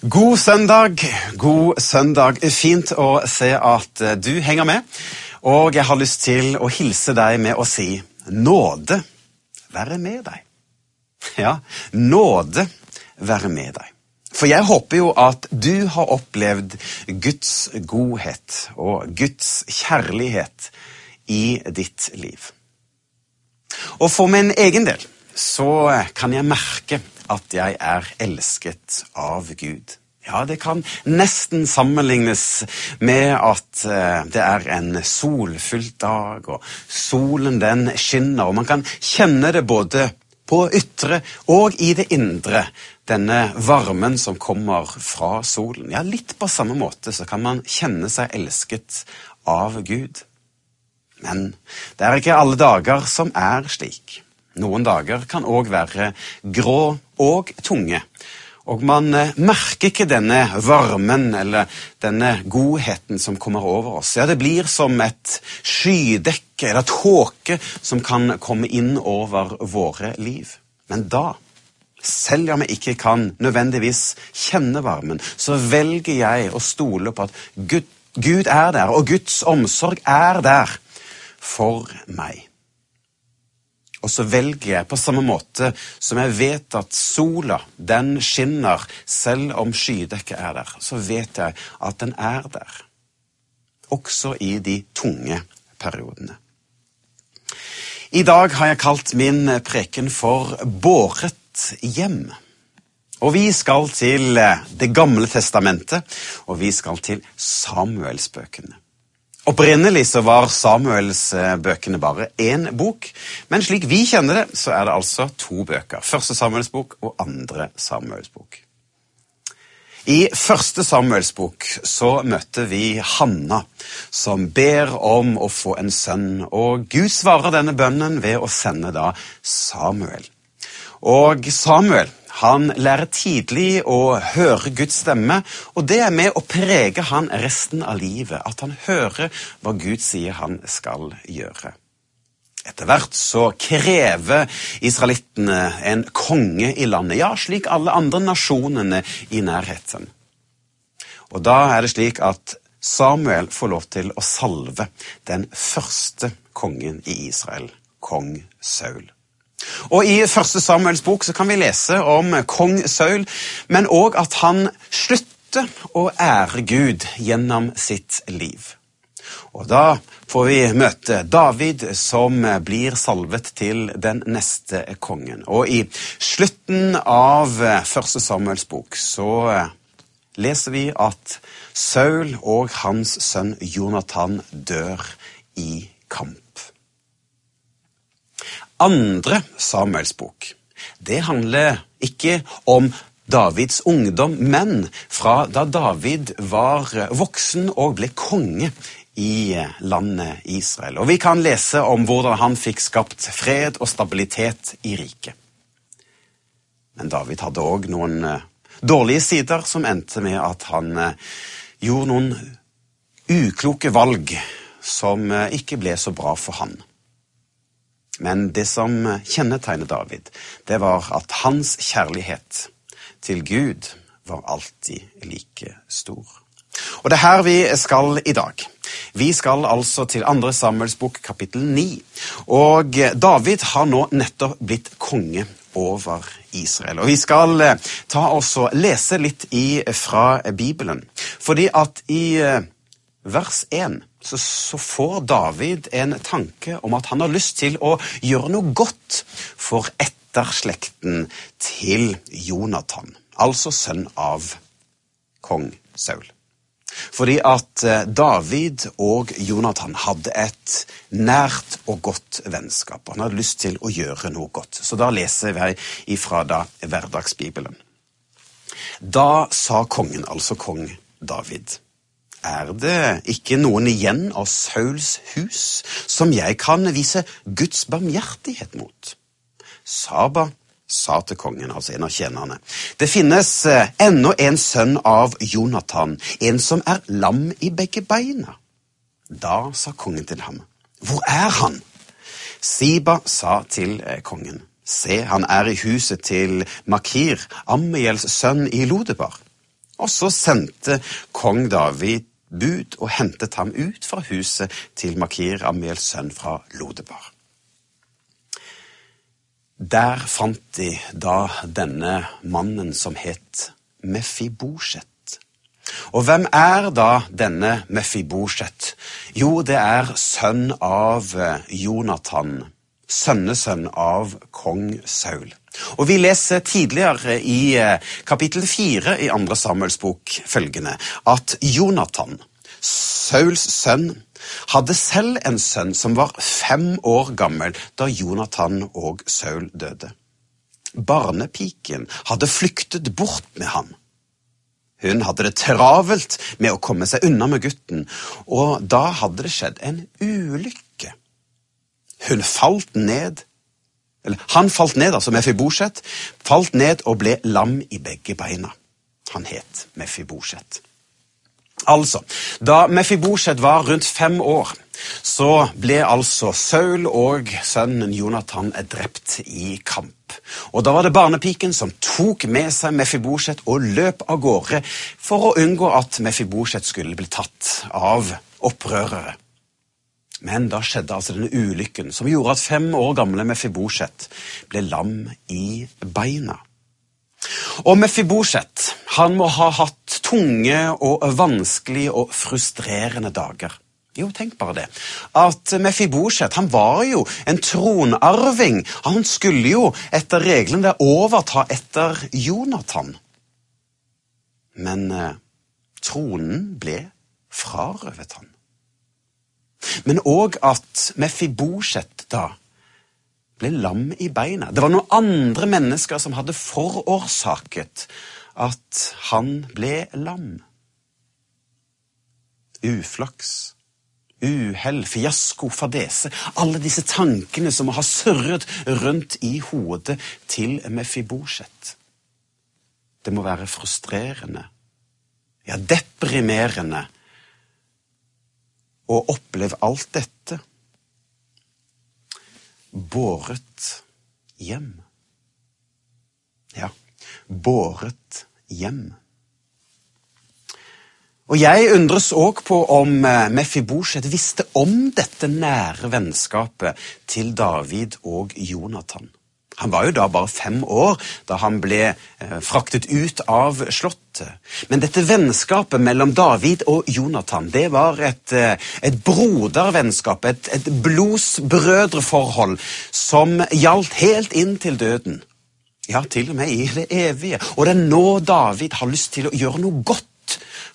God søndag, god søndag. Fint å se at du henger med. Og jeg har lyst til å hilse deg med å si nåde være med deg. Ja, nåde være med deg. For jeg håper jo at du har opplevd Guds godhet og Guds kjærlighet i ditt liv. Og for min egen del så kan jeg merke at jeg er elsket av Gud. Ja, det kan nesten sammenlignes med at det er en solfylt dag, og solen den skinner, og man kan kjenne det både på ytre og i det indre, denne varmen som kommer fra solen. Ja, litt på samme måte så kan man kjenne seg elsket av Gud. Men det er ikke alle dager som er slik. Noen dager kan òg være grå og tunge. Og man merker ikke denne varmen eller denne godheten som kommer over oss. Ja, Det blir som et skydekke eller tåke som kan komme inn over våre liv. Men da, selv om jeg ikke kan nødvendigvis kjenne varmen, så velger jeg å stole på at Gud, Gud er der, og Guds omsorg er der for meg. Og så velger jeg på samme måte som jeg vet at sola den skinner selv om skydekket er der, så vet jeg at den er der. Også i de tunge periodene. I dag har jeg kalt min preken for Båret hjem. Og vi skal til Det gamle testamentet, og vi skal til Samuelsbøkene. Opprinnelig så var Samuelsbøkene bare én bok, men slik vi kjenner det, så er det altså to bøker. Første Samuelsbok og andre Samuelsbok. I første Samuelsbok så møter vi Hanna, som ber om å få en sønn, og Gud svarer denne bønnen ved å sende da Samuel. Og Samuel han lærer tidlig å høre Guds stemme, og det er med å prege han resten av livet. At han hører hva Gud sier han skal gjøre. Etter hvert så krever israelittene en konge i landet, ja, slik alle andre nasjonene i nærheten. Og da er det slik at Samuel får lov til å salve den første kongen i Israel, kong Saul. Og I første Samuels bok så kan vi lese om kong Saul, men òg at han slutter å ære Gud gjennom sitt liv. Og Da får vi møte David, som blir salvet til den neste kongen. Og I slutten av første Samuels bok så leser vi at Saul og hans sønn Jonathan dør i kamp. Andre Samuels bok det handler ikke om Davids ungdom, men fra da David var voksen og ble konge i landet Israel. Og Vi kan lese om hvordan han fikk skapt fred og stabilitet i riket. Men David hadde òg noen dårlige sider som endte med at han gjorde noen ukloke valg som ikke ble så bra for han. Men det som kjennetegnet David, det var at hans kjærlighet til Gud var alltid like stor. Og det er her vi skal i dag. Vi skal altså til andre Samuels bok kapittel 9. Og David har nå nettopp blitt konge over Israel. Og Vi skal ta oss og lese litt fra Bibelen. Fordi at i vers 1 så, får David en tanke om at han har lyst til å gjøre noe godt for etterslekten til Jonathan, altså sønn av kong Saul. Fordi at David og Jonathan hadde et nært og godt vennskap. og Han hadde lyst til å gjøre noe godt. Så da leser vi ifra da hverdagsbibelen. Da sa kongen, altså kong David Er det ikke noen igjen av Sauls hus som jeg kan vise Guds barmhjertighet mot? Saba sa til kongen, altså en av tjenerne, det finnes eh, ennå en sønn av Jonathan, en som er lam i begge beina. Da sa kongen til ham, hvor er han? Siba sa til eh, kongen, se, han er i huset til Makir, Amiels sønn i Lodebar. Og så sendte kong David bud og hentet ham ut fra huset til Makir, Amiels sønn fra Lodebar. Der fant de da denne mannen som het Mefibosjet. Og hvem er da denne Mefibosjet? Jo, det er sønn av Jonathan, sønnesønn av kong Saul. Og Vi leser tidligere i eh, kapittel fire i andre Samuels bok følgende at Jonathan, Sauls sønn, hadde selv en sønn som var fem år gammel da Jonathan og Saul døde. Barnepiken hadde flyktet bort med ham. Hun hadde det travelt med å komme seg unna med gutten, og da hadde det skjedd en ulykke. Hun falt ned eller Han falt ned, altså Mefiboset, falt ned og ble lam i begge beina. Han het Mefiboset. Altså, da Mefiboset var rundt fem år, så ble altså Saul og sønnen Jonathan drept i kamp. Og Da var det barnepiken som tok med seg Mefiboset og løp av gårde for å unngå at Mefiboset skulle bli tatt av opprørere. Men da skjedde altså denne ulykken som gjorde at fem år gamle Mefibosjet ble lam i beina. Og Mefibosjet han må ha hatt tunge og vanskelige og frustrerende dager. Jo, tenk bare det. At Mefibosjet han var jo en tronarving. Han skulle jo etter reglene overta etter Jonathan. Men eh, tronen ble frarøvet han. Men òg at Mefibosjet da ble lam i beina. Det var noen andre mennesker som hadde forårsaket at han ble lam. Uflaks, uhell, fiasko, fadese Alle disse tankene som har surret rundt i hodet til Mefibosjet. Det må være frustrerende, ja, deprimerende, å opplev alt dette båret hjem. Ja, båret hjem. Og Jeg undres òg på om eh, Mefibosjet visste om dette nære vennskapet til David og Jonathan. Han var jo da bare fem år da han ble eh, fraktet ut av slottet. Men dette vennskapet mellom David og Jonathan det var et, eh, et brodervennskap, et, et blodsbrødreforhold, som gjaldt helt inn til døden. Ja, til og med i det evige. Og det er nå David har lyst til å gjøre noe godt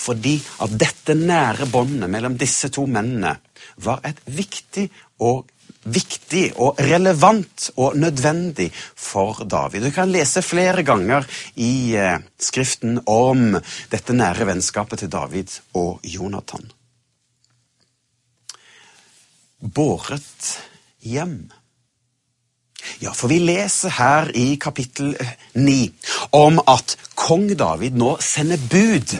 fordi at dette nære båndet mellom disse to mennene var et viktig og viktig og relevant og nødvendig for David. Du kan lese flere ganger i eh, Skriften om dette nære vennskapet til David og Jonathan. Båret hjem. Ja, for vi leser her i kapittel 9 om at kong David nå sender bud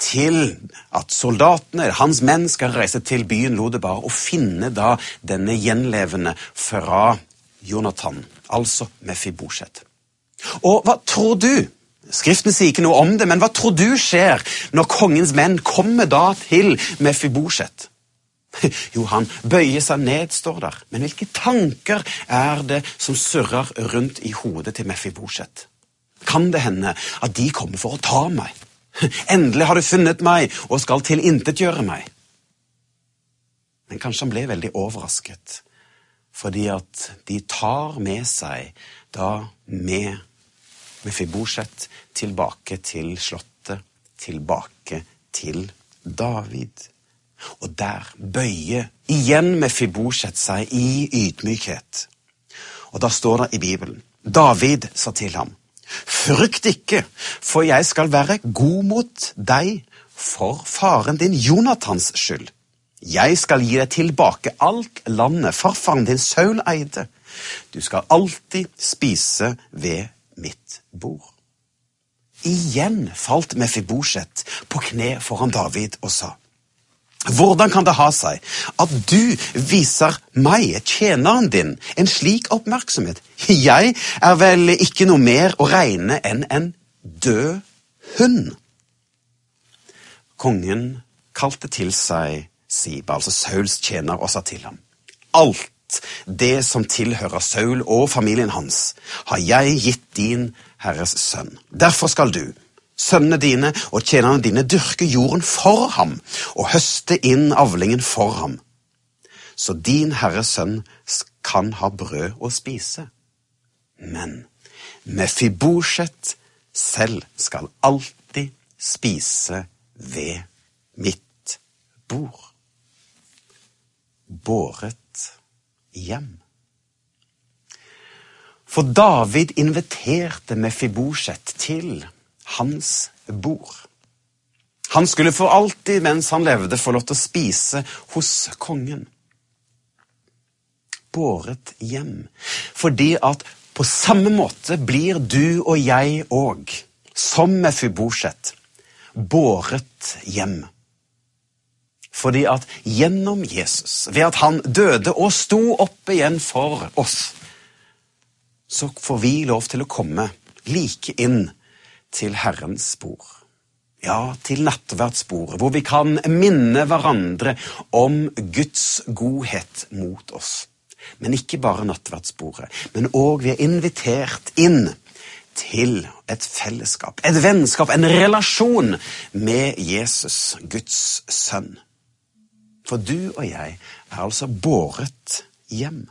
til at soldatene, hans menn, skal reise til byen Lodebar og finne da denne gjenlevende fra Jonathan, altså Mefibosjet. Og hva tror du? Skriften sier ikke noe om det, men hva tror du skjer når kongens menn kommer da til Mefibosjet? Jo, han bøyer seg ned, står der. Men hvilke tanker er det som surrer rundt i hodet til Mefibosjet? Kan det hende at de kommer for å ta meg? Endelig har du funnet meg og skal tilintetgjøre meg. Men kanskje han ble veldig overrasket, fordi at de tar med seg da med Mefibosjet tilbake til slottet, tilbake til David. Og der bøyer igjen Mefibosjet seg i ydmykhet. Og da står det i Bibelen David sa til ham Frykt ikke, for jeg skal være god mot deg for faren din Jonathans skyld. Jeg skal gi deg tilbake alt landet farfaren din Saul eide. Du skal alltid spise ved mitt bord. Igjen falt Mefibosjet på kne foran David og sa, Hvordan kan det ha seg at du viser meg, tjeneren din, en slik oppmerksomhet? Jeg er vel ikke noe mer å regne enn en død hund? Kongen kalte til seg Siba, altså Sauls tjener, og sa til ham, Alt det som tilhører Saul og familien hans, har jeg gitt din herres sønn. Derfor skal du, sønnene dine og tjenerne dine, dyrke jorden for ham og høste inn avlingen for ham. Så din herres sønn kan ha brød å spise. Men Mefibosjet selv skal alltid spise ved mitt bord båret hjem. For David inviterte Mefibosjet til hans bord. Han skulle for alltid mens han levde, få lov til å spise hos kongen. Båret hjem. Fordi at på samme måte blir du og jeg òg, som Mefibosjet, båret hjem. Fordi at gjennom Jesus, ved at han døde og sto opp igjen for oss, så får vi lov til å komme like inn til Herrens bord. Ja, til nattverdsbordet, hvor vi kan minne hverandre om Guds godhet mot oss. Men ikke bare nattverdsbordet, men òg vi er invitert inn til et fellesskap, et vennskap, en relasjon med Jesus, Guds sønn. For du og jeg er altså båret hjem.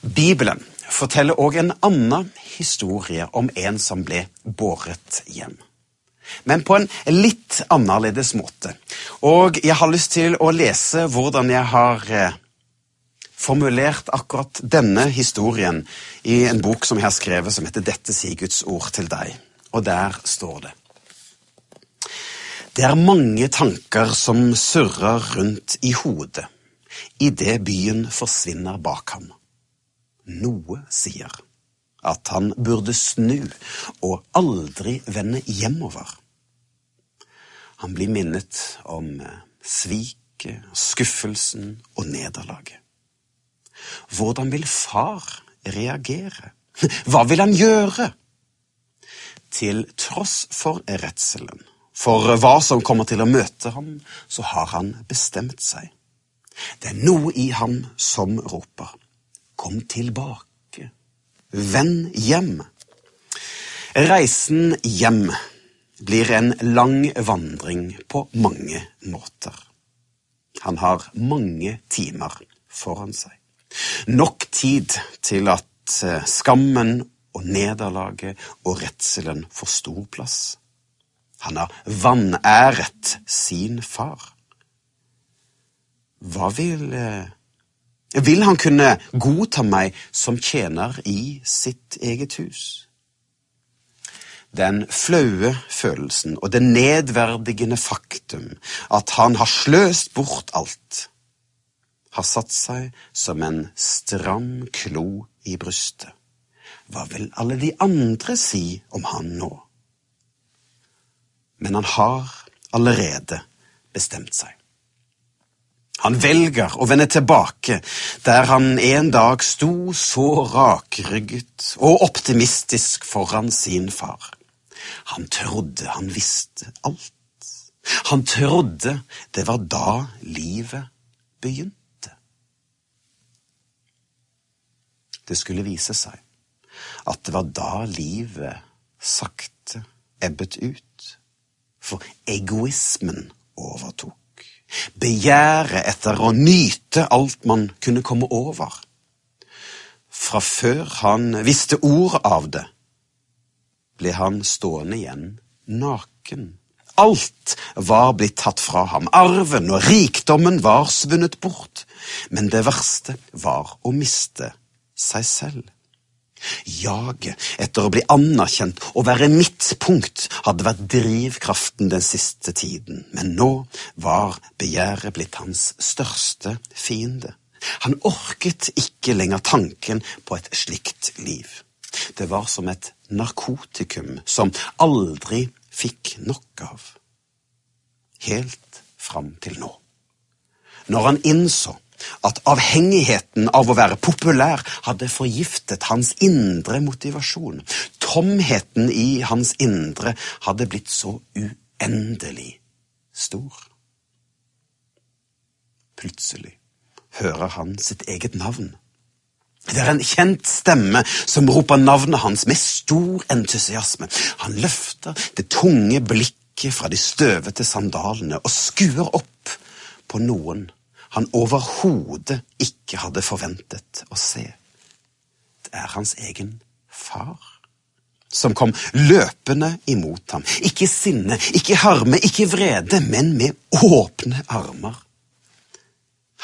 Bibelen forteller òg en annen historie om en som ble båret hjem. Men på en litt annerledes måte. Og jeg har lyst til å lese hvordan jeg har eh, formulert akkurat denne historien i en bok som jeg har skrevet som heter 'Dette sier Guds ord til deg'. Og der står det det er mange tanker som surrer rundt i hodet idet byen forsvinner bak ham. Noe sier at han burde snu og aldri vende hjemover. Han blir minnet om sviket, skuffelsen og nederlaget. Hvordan vil far reagere? Hva vil han gjøre? Til tross for redselen for hva som kommer til å møte ham, så har han bestemt seg. Det er noe i ham som roper, kom tilbake, vend hjem. Reisen hjem blir en lang vandring på mange måter. Han har mange timer foran seg. Nok tid til at eh, skammen og nederlaget og redselen får stor plass. Han har vanæret sin far. Hva vil eh, Vil han kunne godta meg som tjener i sitt eget hus? Den flaue følelsen og det nedverdigende faktum at han har sløst bort alt, har satt seg som en stram klo i brystet. Hva vil alle de andre si om han nå? men han har allerede bestemt seg. Han velger å vende tilbake der han en dag sto så rakrygget og optimistisk foran sin far. Han trodde han visste alt. Han trodde det var da livet begynte. Det skulle vise seg at det var da livet sakte ebbet ut for egoismen overtok. Begjæret etter å nyte alt man kunne komme over. Fra før han visste ord av det, ble han stående igjen naken. Alt var blitt tatt fra ham, arven og rikdommen var svunnet bort, men det verste var å miste seg selv. Jaget etter å bli anerkjent og være midtpunkt hadde vært drivkraften den siste tiden, men nå var begjæret blitt hans største fiende. Han orket ikke lenger tanken på et slikt liv. Det var som et narkotikum som aldri fikk nok av. Helt fram til nå. Når han innså at avhengigheten av å være populær hadde forgiftet hans indre motivasjon. Tomheten i hans indre hadde blitt så uendelig stor. Plutselig hører han sitt eget navn. Det er en kjent stemme som roper navnet hans med stor entusiasme. Han løfter det tunge blikket fra de støvete sandalene og skuer opp på noen han overhodet ikke hadde forventet å se. Det er hans egen far som kom løpende imot ham. Ikke sinne, ikke harme, ikke vrede, men med åpne armer.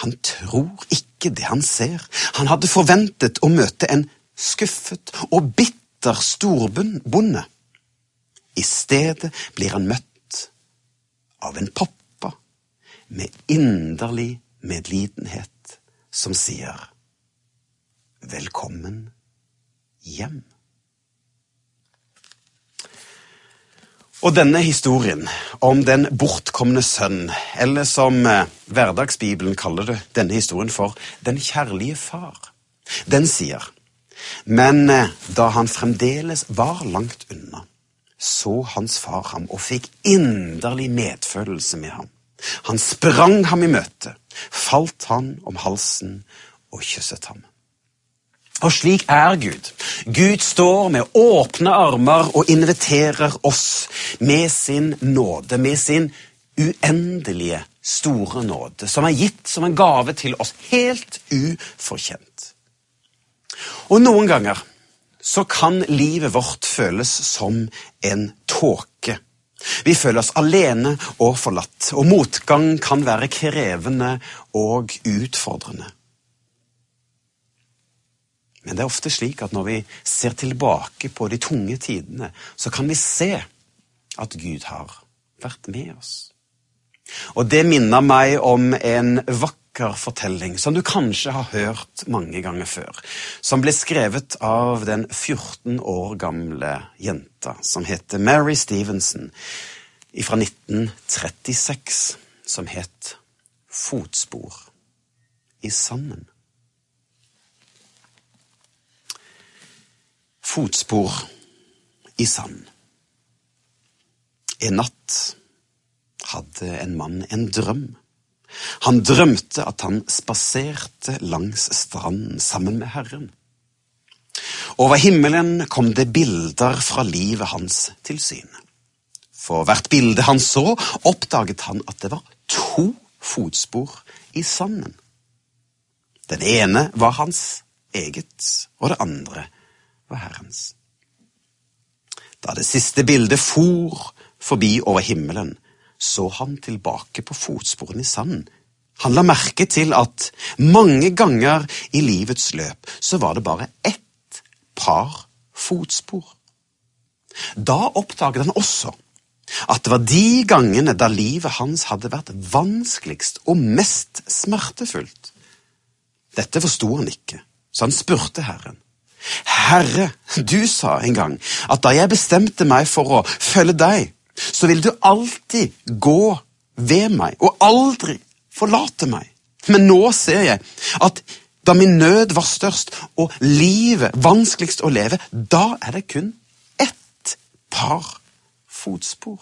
Han tror ikke det han ser. Han hadde forventet å møte en skuffet og bitter storbonde. I stedet blir han møtt av en pappa med inderlig medlidenhet som sier velkommen hjem. Og denne historien om den bortkomne sønn, eller som eh, hverdagsbibelen kaller det, denne historien for Den kjærlige far, den sier Men eh, da han fremdeles var langt unna, så hans far ham og fikk inderlig medfølelse med ham. Han sprang ham i møte, falt han om halsen og kysset ham. Og slik er Gud. Gud står med åpne armer og inviterer oss med sin nåde, med sin uendelige, store nåde, som er gitt som en gave til oss, helt uforkjent. Og noen ganger så kan livet vårt føles som en tåke vi føler oss alene og forlatt, og motgang kan være krevende og utfordrende. Men det er ofte slik at når vi ser tilbake på de tunge tidene, så kan vi se at Gud har vært med oss. Og det minner meg om en vakker vakker fortelling som du kanskje har hørt mange ganger før. Som ble skrevet av den 14 år gamle jenta som heter Mary Stevenson fra 1936. Som het Fotspor i sanden. Fotspor i sand. En natt hadde en mann en drøm. Han drømte at han spaserte langs stranden sammen med Herren. Over himmelen kom det bilder fra livet hans til syne. For hvert bilde han så, oppdaget han at det var to fotspor i sanden. Den ene var hans eget, og det andre var Herrens. Da det siste bildet for forbi over himmelen, så han tilbake på fotsporene i sanden. Han la merke til at mange ganger i livets løp så var det bare ett par fotspor. Da oppdaget han også at det var de gangene da livet hans hadde vært vanskeligst og mest smertefullt. Dette forsto han ikke, så han spurte Herren. Herre, du sa en gang at da jeg bestemte meg for å følge deg, så vil du alltid gå ved meg og aldri forlate meg. Men nå ser jeg at da min nød var størst og livet vanskeligst å leve, da er det kun ett par fotspor.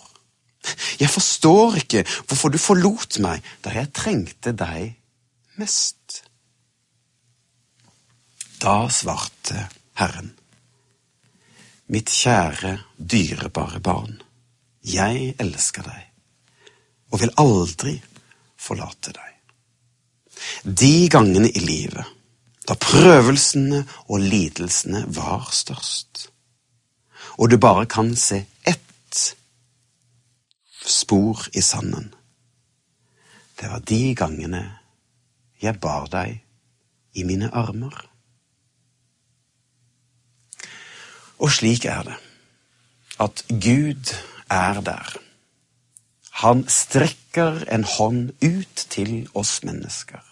Jeg forstår ikke hvorfor du forlot meg da jeg trengte deg mest. Da svarte Herren, mitt kjære, dyrebare barn. Jeg elsker deg og vil aldri forlate deg. De gangene i livet da prøvelsene og lidelsene var størst, og du bare kan se ett spor i sanden, det var de gangene jeg bar deg i mine armer. Og slik er det. At Gud er der. Han strekker en hånd ut til oss mennesker.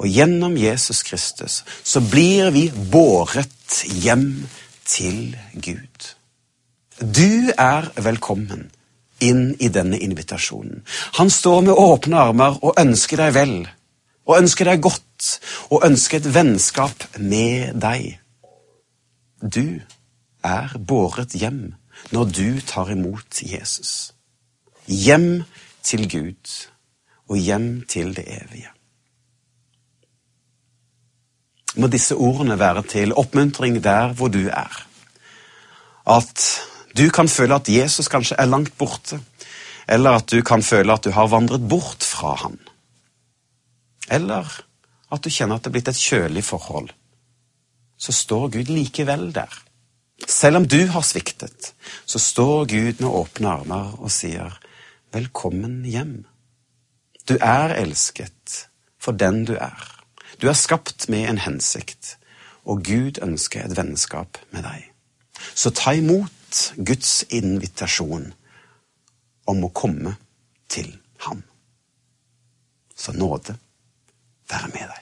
Og gjennom Jesus Kristus så blir vi båret hjem til Gud. Du er velkommen inn i denne invitasjonen. Han står med åpne armer og ønsker deg vel, og ønsker deg godt, og ønsker et vennskap med deg. Du er båret hjem når du tar imot Jesus. Hjem til Gud og hjem til det evige. Må disse ordene være til oppmuntring der hvor du er. At du kan føle at Jesus kanskje er langt borte, eller at du kan føle at du har vandret bort fra han. Eller at du kjenner at det er blitt et kjølig forhold. Så står Gud likevel der. Selv om du har sviktet, så står Gud med åpne armer og sier, 'Velkommen hjem'. Du er elsket for den du er. Du er skapt med en hensikt, og Gud ønsker et vennskap med deg. Så ta imot Guds invitasjon om å komme til ham. Så nåde være med deg.